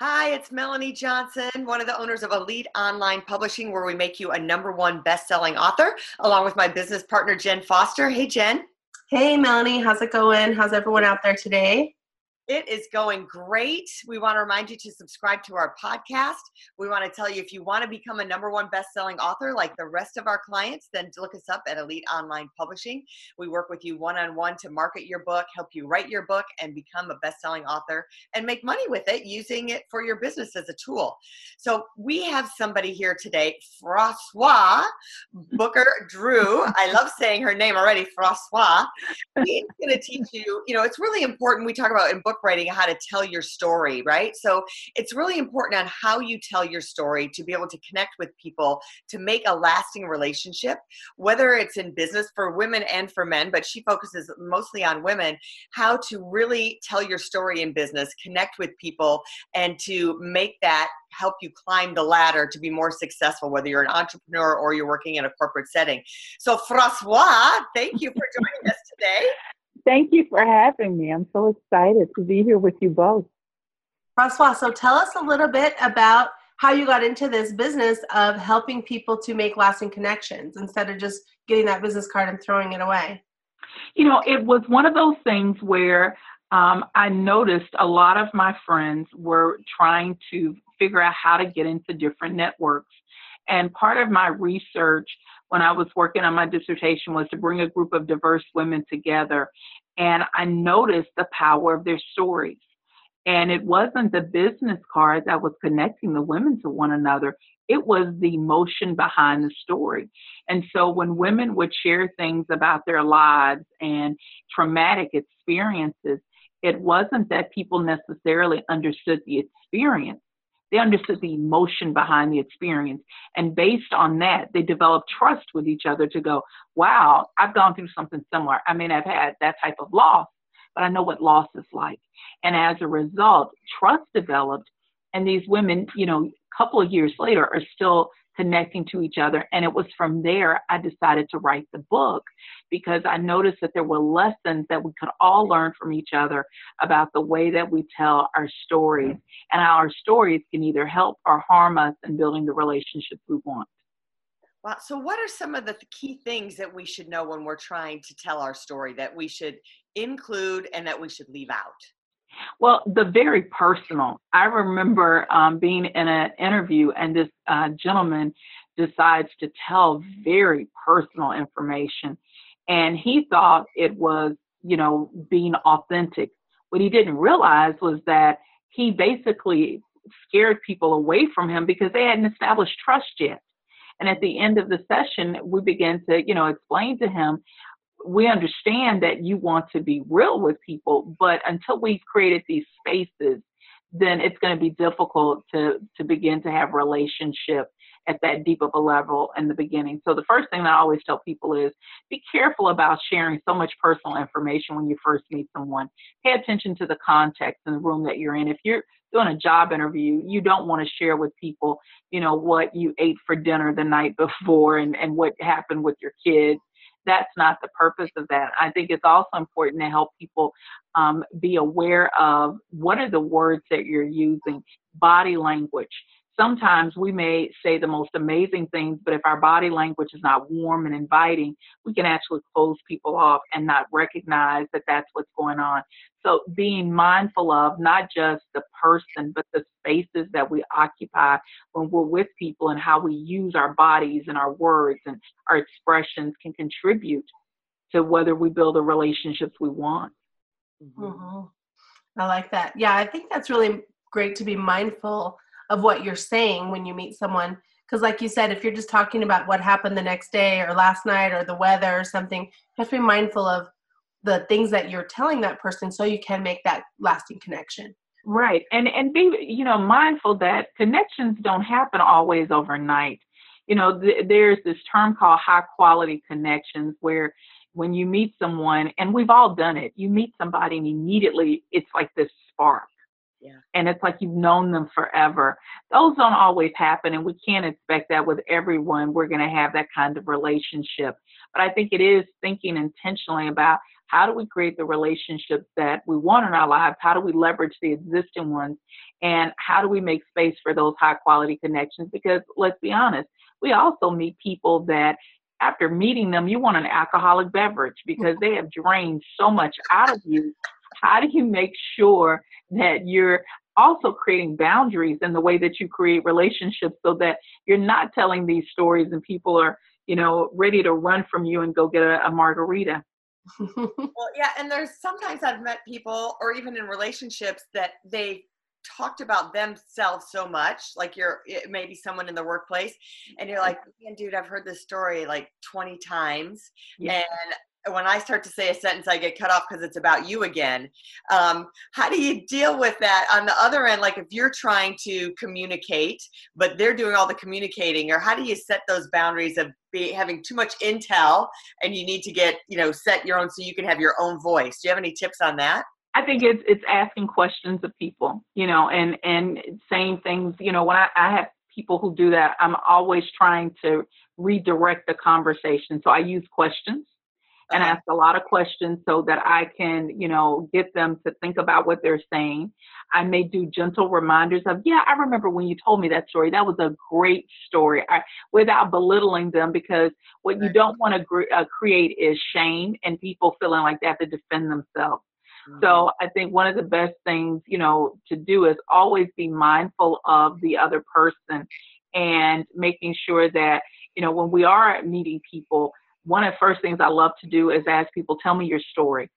Hi, it's Melanie Johnson, one of the owners of Elite Online Publishing, where we make you a number one best-selling author, along with my business partner Jen Foster. Hey, Jen. Hey, Melanie. How's it going? How's everyone out there today? It is going great. We want to remind you to subscribe to our podcast. We want to tell you if you want to become a number one best-selling author like the rest of our clients, then look us up at Elite Online Publishing. We work with you one-on-one to market your book, help you write your book, and become a best-selling author and make money with it using it for your business as a tool. So we have somebody here today, Froswa Booker Drew. I love saying her name already, Froswa. He's going to teach you. You know, it's really important. We talk about in book writing how to tell your story, right? So it's really important on how you tell your story to be able to connect with people to make a lasting relationship, whether it's in business for women and for men, but she focuses mostly on women, how to really tell your story in business, connect with people, and to make that help you climb the ladder to be more successful, whether you're an entrepreneur or you're working in a corporate setting. So, Froswa, thank you for joining us today. Thank you for having me. I'm so excited to be here with you both. Froswa, so tell us a little bit about how you got into this business of helping people to make lasting connections instead of just getting that business card and throwing it away. You know, it was one of those things where um, I noticed a lot of my friends were trying to figure out how to get into different networks. And part of my research when I was working on my dissertation was to bring a group of diverse women together. And I noticed the power of their stories. And it wasn't the business card that was connecting the women to one another, it was the emotion behind the story. And so when women would share things about their lives and traumatic experiences, it wasn't that people necessarily understood the experience they understood the emotion behind the experience. And based on that, they developed trust with each other to go, wow, I've gone through something similar. I mean, I've had that type of loss, but I know what loss is like. And as a result, trust developed. And these women, you know, a couple of years later are still connecting to each other. And it was from there I decided to write the book because I noticed that there were lessons that we could all learn from each other about the way that we tell our stories and how our stories can either help or harm us in building the relationships we want. Wow. So, what are some of the key things that we should know when we're trying to tell our story that we should include and that we should leave out? Well, the very personal. I remember um, being in an interview, and this uh, gentleman decides to tell very personal information, and he thought it was, you know, being authentic. What he didn't realize was that he basically scared people away from him because they hadn't established trust yet. And at the end of the session, we began to, you know, explain to him we understand that you want to be real with people, but until we've created these spaces, then it's going to be difficult to to begin to have relationship at that deep of a level in the beginning. So the first thing I always tell people is be careful about sharing so much personal information when you first meet someone. Pay attention to the context in the room that you're in. If you're doing a job interview, you don't want to share with people, you know, what you ate for dinner the night before and, and what happened with your kids that's not the purpose of that. I think it's also important to help people um, be aware of what are the words that you're using, body language sometimes we may say the most amazing things, but if our body language is not warm and inviting, we can actually close people off and not recognize that that's what's going on. So being mindful of not just the person, but the spaces that we occupy when we're with people and how we use our bodies and our words and our expressions can contribute to whether we build the relationships we want. Mm-hmm. I like that. Yeah, I think that's really great to be mindful of what you're saying when you meet someone because like you said if you're just talking about what happened the next day or last night or the weather or something you have to be mindful of the things that you're telling that person so you can make that lasting connection Right. And and be you know mindful that connections don't happen always overnight. You know, th- there's this term called high quality connections where when you meet someone and we've all done it, you meet somebody and immediately it's like this spark. Yeah. And it's like you've known them forever. Those don't always happen, and we can't expect that with everyone. We're going to have that kind of relationship. But I think it is thinking intentionally about how do we create the relationships that we want in our lives? How do we leverage the existing ones? And how do we make space for those high quality connections? Because let's be honest, we also meet people that after meeting them, you want an alcoholic beverage because they have drained so much out of you. How do you make sure that you're also creating boundaries in the way that you create relationships so that you're not telling these stories and people are, you know, ready to run from you and go get a, a margarita? well, yeah, and there's sometimes I've met people, or even in relationships, that they talked about themselves so much like you're maybe someone in the workplace and you're like man dude i've heard this story like 20 times yeah. and when I start to say a sentence, I get cut off because it's about you again. Um, how do you deal with that on the other end? Like if you're trying to communicate, but they're doing all the communicating, or how do you set those boundaries of be, having too much intel and you need to get, you know, set your own so you can have your own voice? Do you have any tips on that? I think it's it's asking questions of people, you know, and and saying things, you know, when I, I have people who do that, I'm always trying to redirect the conversation. So I use questions and ask a lot of questions so that I can, you know, get them to think about what they're saying. I may do gentle reminders of, yeah, I remember when you told me that story. That was a great story I, without belittling them because what you don't want to gr- uh, create is shame and people feeling like they have to defend themselves. Mm-hmm. So I think one of the best things, you know, to do is always be mindful of the other person and making sure that, you know, when we are meeting people, one of the first things I love to do is ask people, tell me your story.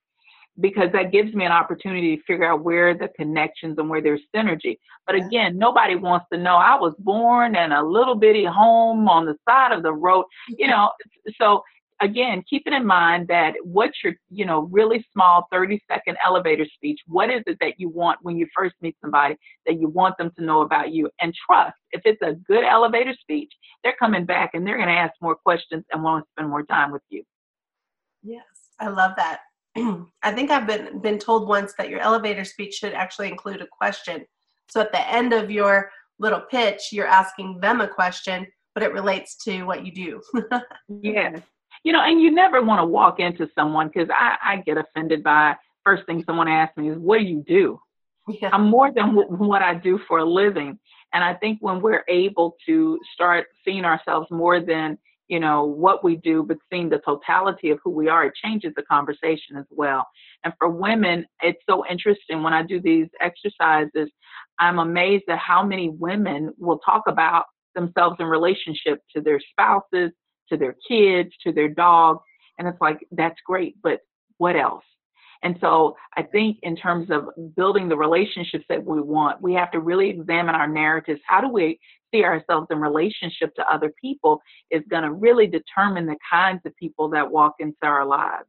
Because that gives me an opportunity to figure out where the connections and where there's synergy. But again, nobody wants to know I was born in a little bitty home on the side of the road. You know, so again, keeping in mind that what's your, you know, really small 30 second elevator speech, what is it that you want when you first meet somebody that you want them to know about you? And trust, if it's a good elevator speech, they're coming back and they're going to ask more questions and want to spend more time with you. Yes, I love that. I think I've been been told once that your elevator speech should actually include a question. So at the end of your little pitch, you're asking them a question, but it relates to what you do. yes, you know, and you never want to walk into someone because I, I get offended by first thing someone asks me is, "What do you do?" Yeah. I'm more than w- what I do for a living, and I think when we're able to start seeing ourselves more than you know what we do, but seeing the totality of who we are, it changes the conversation as well. And for women, it's so interesting when I do these exercises. I'm amazed at how many women will talk about themselves in relationship to their spouses, to their kids, to their dogs. And it's like, that's great, but what else? And so I think in terms of building the relationships that we want, we have to really examine our narratives. How do we see ourselves in relationship to other people is going to really determine the kinds of people that walk into our lives.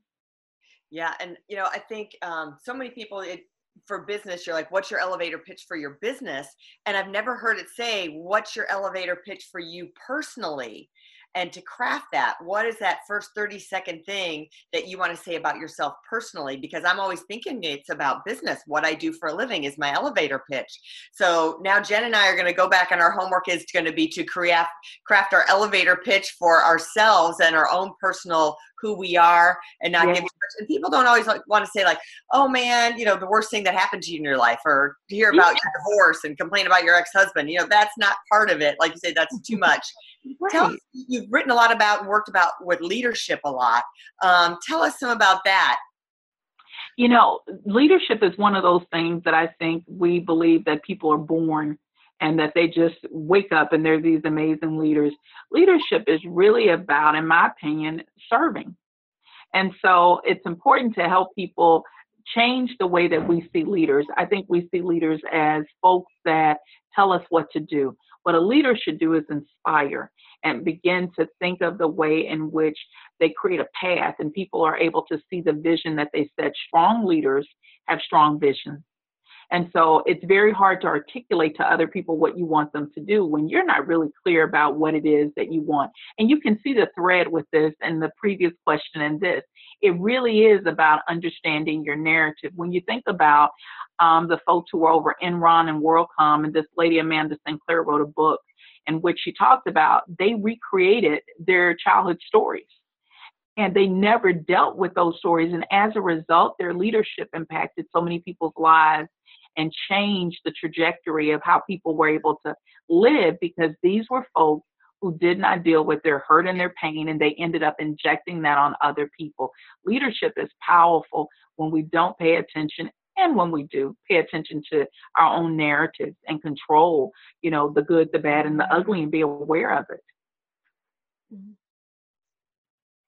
Yeah, and you know, I think um, so many people it, for business, you're like, "What's your elevator pitch for your business?" And I've never heard it say, "What's your elevator pitch for you personally?" And to craft that what is that first 30 second thing that you want to say about yourself personally? Because i'm always thinking it's about business. What i do for a living is my elevator pitch. So now jen and i are going to go back and our homework is going to be to create craft our elevator pitch for ourselves and our own personal who we are and not yeah. give and people don't always like, want to say like oh man you know the worst thing that happened to you in your life or hear about yeah. your divorce and complain about your ex-husband you know that's not part of it like you say that's too much right. tell us, you've written a lot about and worked about with leadership a lot um, tell us some about that you know leadership is one of those things that i think we believe that people are born and that they just wake up and they're these amazing leaders. Leadership is really about, in my opinion, serving. And so it's important to help people change the way that we see leaders. I think we see leaders as folks that tell us what to do. What a leader should do is inspire and begin to think of the way in which they create a path and people are able to see the vision that they set. Strong leaders have strong visions. And so it's very hard to articulate to other people what you want them to do when you're not really clear about what it is that you want. And you can see the thread with this and the previous question and this. It really is about understanding your narrative. When you think about um, the folks who were over Enron and WorldCom, and this lady Amanda Sinclair wrote a book in which she talked about they recreated their childhood stories and they never dealt with those stories. And as a result, their leadership impacted so many people's lives and change the trajectory of how people were able to live because these were folks who did not deal with their hurt and their pain and they ended up injecting that on other people. Leadership is powerful when we don't pay attention and when we do pay attention to our own narratives and control, you know, the good, the bad, and the ugly and be aware of it. Mm-hmm.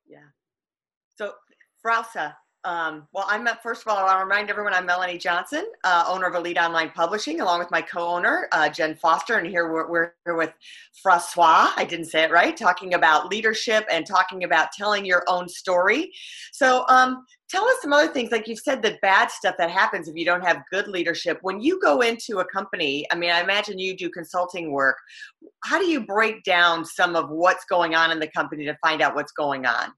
Yeah. So, Froswa, um, well, I'm first of all, I want to remind everyone I'm Melanie Johnson, uh, owner of Elite Online Publishing, along with my co-owner uh, Jen Foster, and here we're, we're, here with Francois. I didn't say it right. Talking about leadership and talking about telling your own story. So, um, tell us some other things. Like you've said, the bad stuff that happens if you don't have good leadership. When you go into a company, I mean, I imagine you do consulting work. How do you break down some of what's going on in the company to find out what's going on?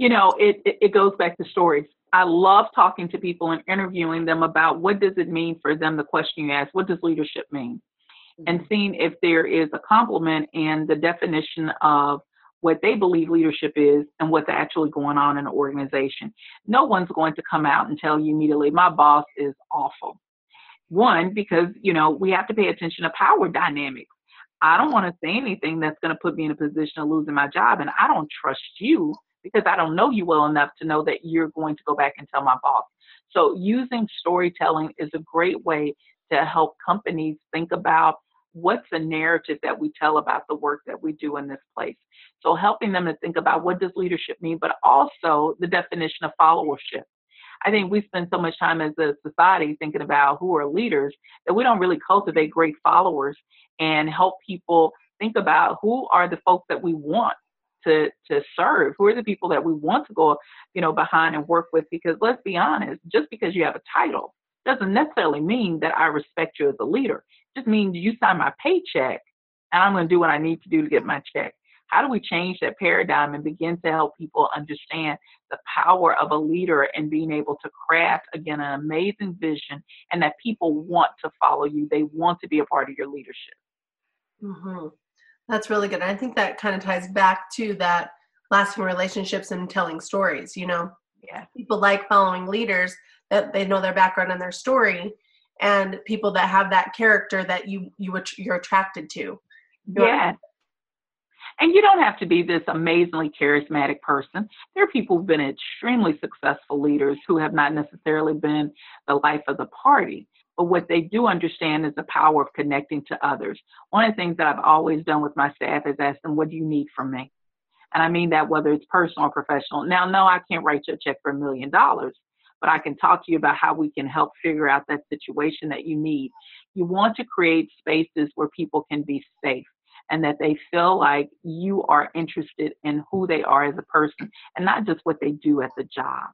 You know, it, it, it goes back to stories. I love talking to people and interviewing them about what does it mean for them, the question you ask, what does leadership mean? And mm-hmm. seeing if there is a complement in the definition of what they believe leadership is and what's actually going on in an organization. No one's going to come out and tell you immediately, my boss is awful. One, because, you know, we have to pay attention to power dynamics. I don't want to say anything that's going to put me in a position of losing my job, and I don't trust you because I don't know you well enough to know that you're going to go back and tell my boss. So using storytelling is a great way to help companies think about what's the narrative that we tell about the work that we do in this place. So helping them to think about what does leadership mean, but also the definition of followership. I think we spend so much time as a society thinking about who are leaders that we don't really cultivate great followers and help people think about who are the folks that we want to to serve? Who are the people that we want to go, you know, behind and work with? Because let's be honest, just because you have a title doesn't necessarily mean that I respect you as a leader. It just means you sign my paycheck and I'm going to do what I need to do to get my check. How do we change that paradigm and begin to help people understand the power of a leader and being able to craft, again, an amazing vision and that people want to follow you? They want to be a part of your leadership. Mm-hmm. That's really good. I think that kind of ties back to that lasting relationships and telling stories. You know, yeah. people like following leaders that they know their background and their story, and people that have that character that you you you're attracted to. Yeah. And you don't have to be this amazingly charismatic person. There are people who've been extremely successful leaders who have not necessarily been the life of the party. But what they do understand is the power of connecting to others. One of the things that I've always done with my staff is ask them, What do you need from me? And I mean that whether it's personal or professional. Now, no, I can't write you a check for a million dollars, but I can talk to you about how we can help figure out that situation that you need. You want to create spaces where people can be safe and that they feel like you are interested in who they are as a person and not just what they do at the job.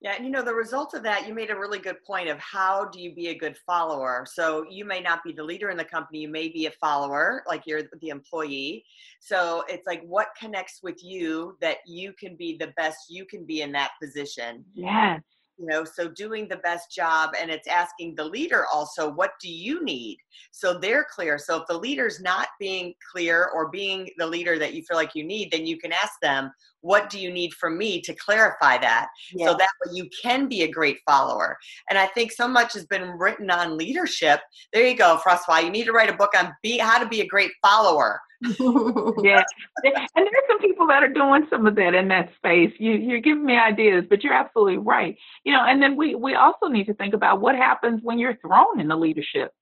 Yeah, and you know, the result of that, you made a really good point of how do you be a good follower? So you may not be the leader in the company, you may be a follower, like you're the employee. So it's like what connects with you that you can be the best you can be in that position. Yes you know so doing the best job and it's asking the leader also what do you need? So they're clear. So if the leader's not being clear or being the leader that you feel like you need then you can ask them what do you need from me to clarify that? Yeah. so that way you can be a great follower. And i think so much has been written on leadership. There you go Froswa you need to write a book on be, how to be a great follower yeah, and there's some people that are doing some of that in that space. You you're giving me ideas, but you're absolutely right. You know, and then we we also need to think about what happens when you're thrown into leadership.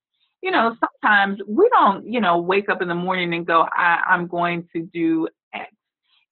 You know, sometimes we don't, you know, wake up in the morning and go, I, I'm going to do.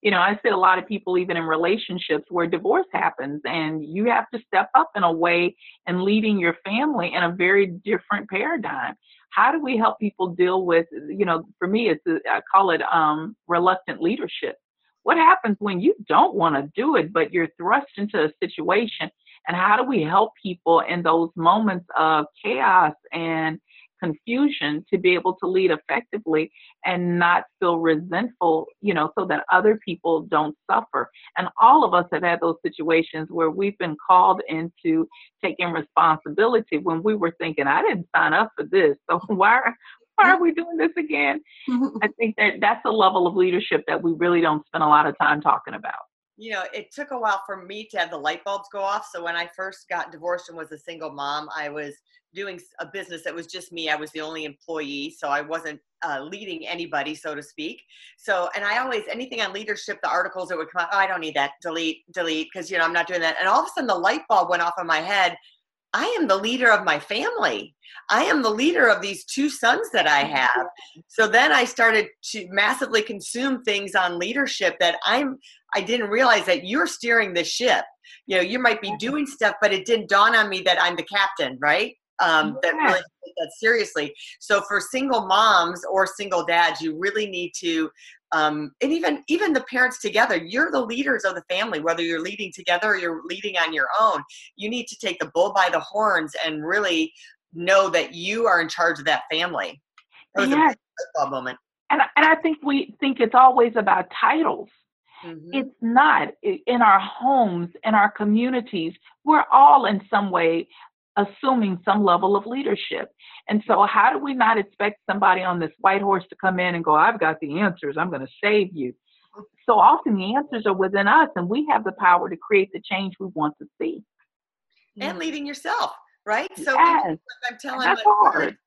You know, I see a lot of people even in relationships where divorce happens and you have to step up in a way and leading your family in a very different paradigm. How do we help people deal with you know for me it's a, I call it um, reluctant leadership. What happens when you don't want to do it but you're thrust into a situation? And how do we help people in those moments of chaos and confusion to be able to lead effectively and not feel resentful, you know, so that other people don't suffer. And all of us have had those situations where we've been called into taking responsibility when we were thinking, I didn't sign up for this. So why why are we doing this again? Mm-hmm. I think that that's a level of leadership that we really don't spend a lot of time talking about you know, it took a while for me to have the light bulbs go off. So when I first got divorced and was a single mom, I was doing a business that was just me. I was the only employee, so I wasn't uh, leading anybody, so to speak. So, and I always anything on leadership, the articles that would come out, oh, I don't need that, delete, delete, because you know I'm not doing that. And all of a sudden, the light bulb went off in my head. I am the leader of my family. I am the leader of these two sons that I have. So then I started to massively consume things on leadership that I'm I didn't realize that you're steering the ship. You know, you might be doing stuff, but it didn't dawn on me that I'm the captain, right? Um, that really that seriously. So for single moms or single dads, you really need to, um, and even even the parents together, you're the leaders of the family. Whether you're leading together or you're leading on your own, you need to take the bull by the horns and really know that you are in charge of that family. That yes. a moment. And and I think we think it's always about titles Mm-hmm. It's not in our homes, in our communities. We're all in some way assuming some level of leadership. And so, how do we not expect somebody on this white horse to come in and go, I've got the answers, I'm going to save you? So often the answers are within us, and we have the power to create the change we want to see. And leading yourself, right? So, yes. I'm telling That's hard.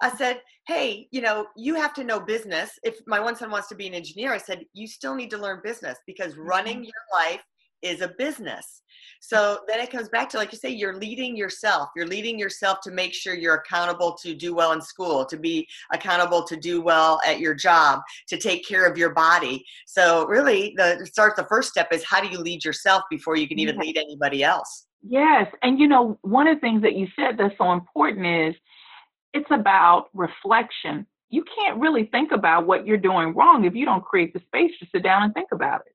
I said, hey, you know, you have to know business. If my one son wants to be an engineer, I said, you still need to learn business because running mm-hmm. your life is a business. So then it comes back to, like you say, you're leading yourself. You're leading yourself to make sure you're accountable to do well in school, to be accountable to do well at your job, to take care of your body. So really, the start the first step is how do you lead yourself before you can even lead anybody else. Yes, and you know, one of the things that you said that's so important is it's about reflection. You can't really think about what you're doing wrong if you don't create the space to sit down and think about it.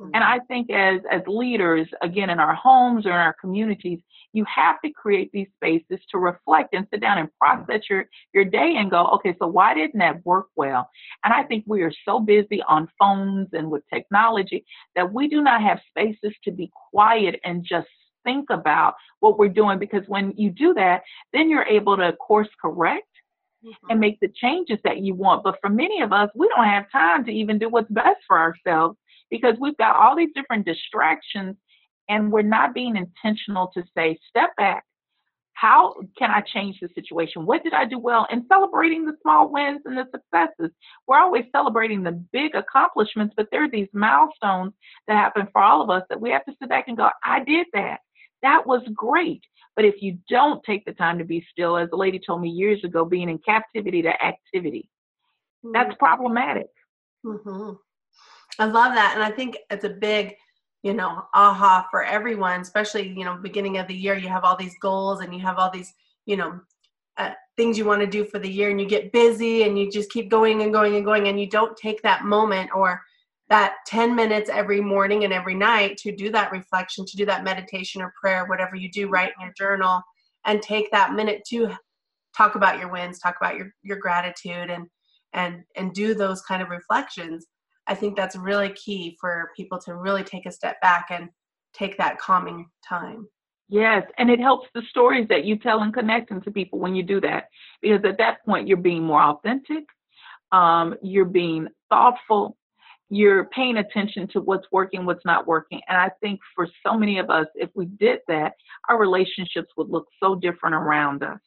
Mm-hmm. And I think as as leaders, again in our homes or in our communities, you have to create these spaces to reflect and sit down and process your your day and go, okay, so why didn't that work well? And I think we are so busy on phones and with technology that we do not have spaces to be quiet and just think about what we're doing because when you do that, then you're able to course correct mm-hmm. and make the changes that you want. But for many of us, we don't have time to even do what's best for ourselves because we've got all these different distractions and we're not being intentional to say, step back. How can I change the situation? What did I do well? And celebrating the small wins and the successes. We're always celebrating the big accomplishments, but there are these milestones that happen for all of us that we have to sit back and go, I did that that was great. But if you don't take the time to be still, as a lady told me years ago, being in captivity to activity, mm-hmm. that's problematic. Mm-hmm. I love that. And I think it's a big, you know, aha for everyone, especially, you know, beginning of the year, you have all these goals and you have all these, you know, uh, things you want to do for the year and you get busy and you just keep going and going and going and you don't take that moment or that 10 minutes every morning and every night to do that reflection, to do that meditation or prayer, whatever you do, write in your journal, and take that minute to talk about your wins, talk about your, your gratitude and and and do those kind of reflections. I think that's really key for people to really take a step back and take that calming time. Yes, and it helps the stories that you tell and connecting to people when you do that because at that point you're being more authentic, um, you're being thoughtful, you're paying attention to what's working, what's not working. And I think for so many of us, if we did that, our relationships would look so different around us.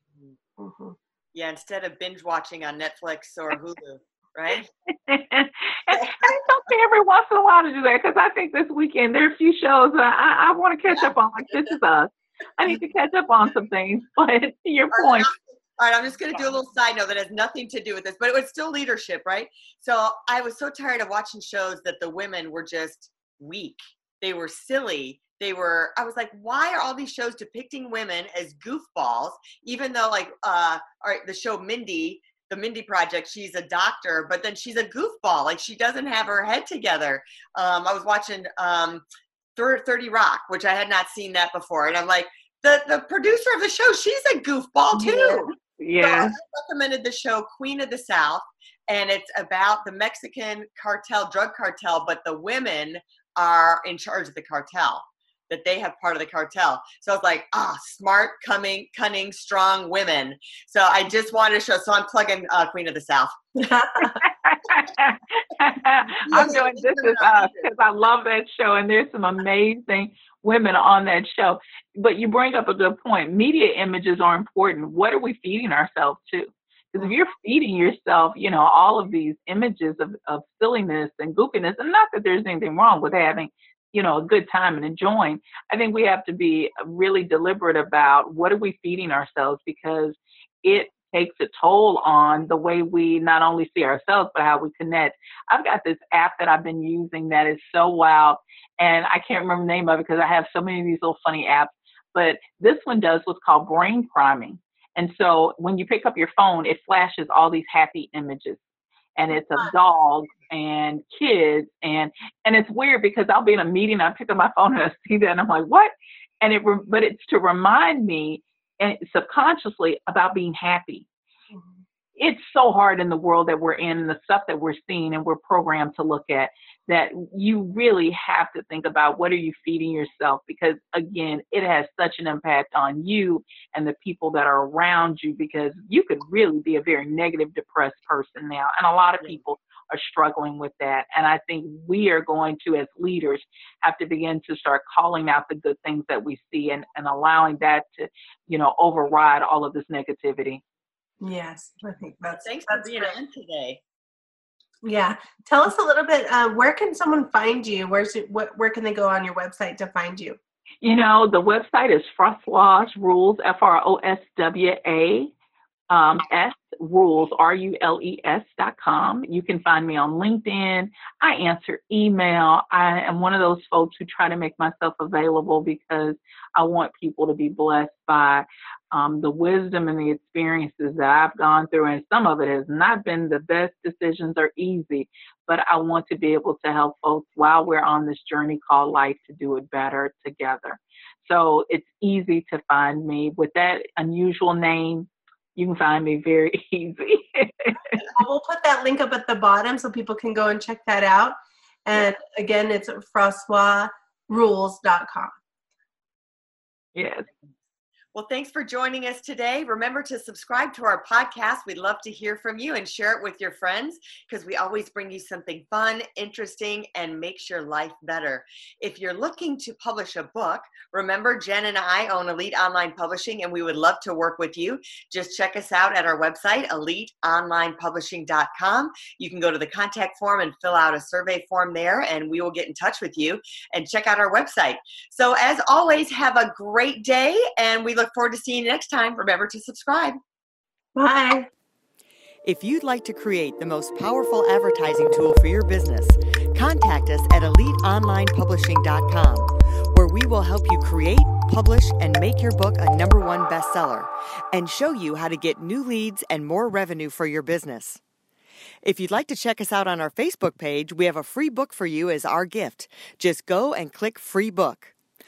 Mm-hmm. Yeah, instead of binge watching on Netflix or Hulu, right? and, and it's okay every once in a while to do that because I think this weekend there are a few shows that I, I want to catch up on. Like This Is Us. I need to catch up on some things. But to your point, all right, I'm just going to do a little side note that has nothing to do with this, but it was still leadership, right? So I was so tired of watching shows that the women were just weak. They were silly. They were, I was like, why are all these shows depicting women as goofballs? Even though, like, uh, all right, the show Mindy, the Mindy Project, she's a doctor, but then she's a goofball. Like, she doesn't have her head together. Um, I was watching, um, 30 Rock, which I had not seen that before. And I'm like, the, the producer of the show, she's a goofball too. Yeah. So I recommended the show Queen of the South, and it's about the Mexican cartel, drug cartel, but the women are in charge of the cartel that they have part of the cartel. So I was like, ah, smart, coming, cunning, strong women. So I just wanted to show. So I'm plugging uh, Queen of the South. I'm doing this is us because I love that show, and there's some amazing women on that show. But you bring up a good point. Media images are important. What are we feeding ourselves to? Because if you're feeding yourself, you know, all of these images of, of silliness and goofiness, and not that there's anything wrong with having you know a good time and enjoying i think we have to be really deliberate about what are we feeding ourselves because it takes a toll on the way we not only see ourselves but how we connect. I've got this app that i've been using that is so wild and i can't remember the name of it because i have so many of these little funny apps but this one does what's called brain priming and so when you pick up your phone it flashes all these happy images and it's of dogs and kids and and it's weird because I'll be in a meeting, I pick up my phone and I see that and I'm like, what? And it but it's to remind me and subconsciously about being happy it's so hard in the world that we're in and the stuff that we're seeing and we're programmed to look at that you really have to think about what are you feeding yourself? Because again it has such an impact on you and the people that are around you because you could really be a very negative depressed person now and a lot of people are struggling with that and i think we are going to as leaders have to begin to start calling out the good things that we see and, and allowing that to you know override all of this negativity Yes, I think that's. Thanks that's for being great. on today. Yeah, tell us a little bit. Uh, where can someone find you? Where's it, what? Where can they go on your website to find you? You know, the website is Froswa's Rules, F R O S W A um, S rules, R U L E S dot com. You can find me on LinkedIn. I answer email. I am one of those folks who try to make myself available because I want people to be blessed by um, the wisdom and the experiences that I've gone through. And some of it has not been the best decisions or easy, but I want to be able to help folks while we're on this journey called life to do it better together. So it's easy to find me with that unusual name you can find me very easy. we'll put that link up at the bottom so people can go and check that out. And again, it's froswarules.com. Yes. Well, thanks for joining us today. Remember to subscribe to our podcast. We'd love to hear from you and share it with your friends because we always bring you something fun, interesting, and makes your life better. If you're looking to publish a book, remember Jen and I own Elite Online Publishing and we would love to work with you. Just check us out at our website, eliteonlinepublishing.com. You can go to the contact form and fill out a survey form there, and we will get in touch with you and check out our website. So, as always, have a great day, and we look forward to seeing you next time. Remember to subscribe. Bye. If you'd like to create the most powerful advertising tool for your business, contact us at eliteonlinepublishing.com, where we will help you create, publish, and make your book a number one bestseller and show you how to get new leads and more revenue for your business. If you'd like to check us out on our Facebook page, we have a free book for you as our gift. Just go and click free book.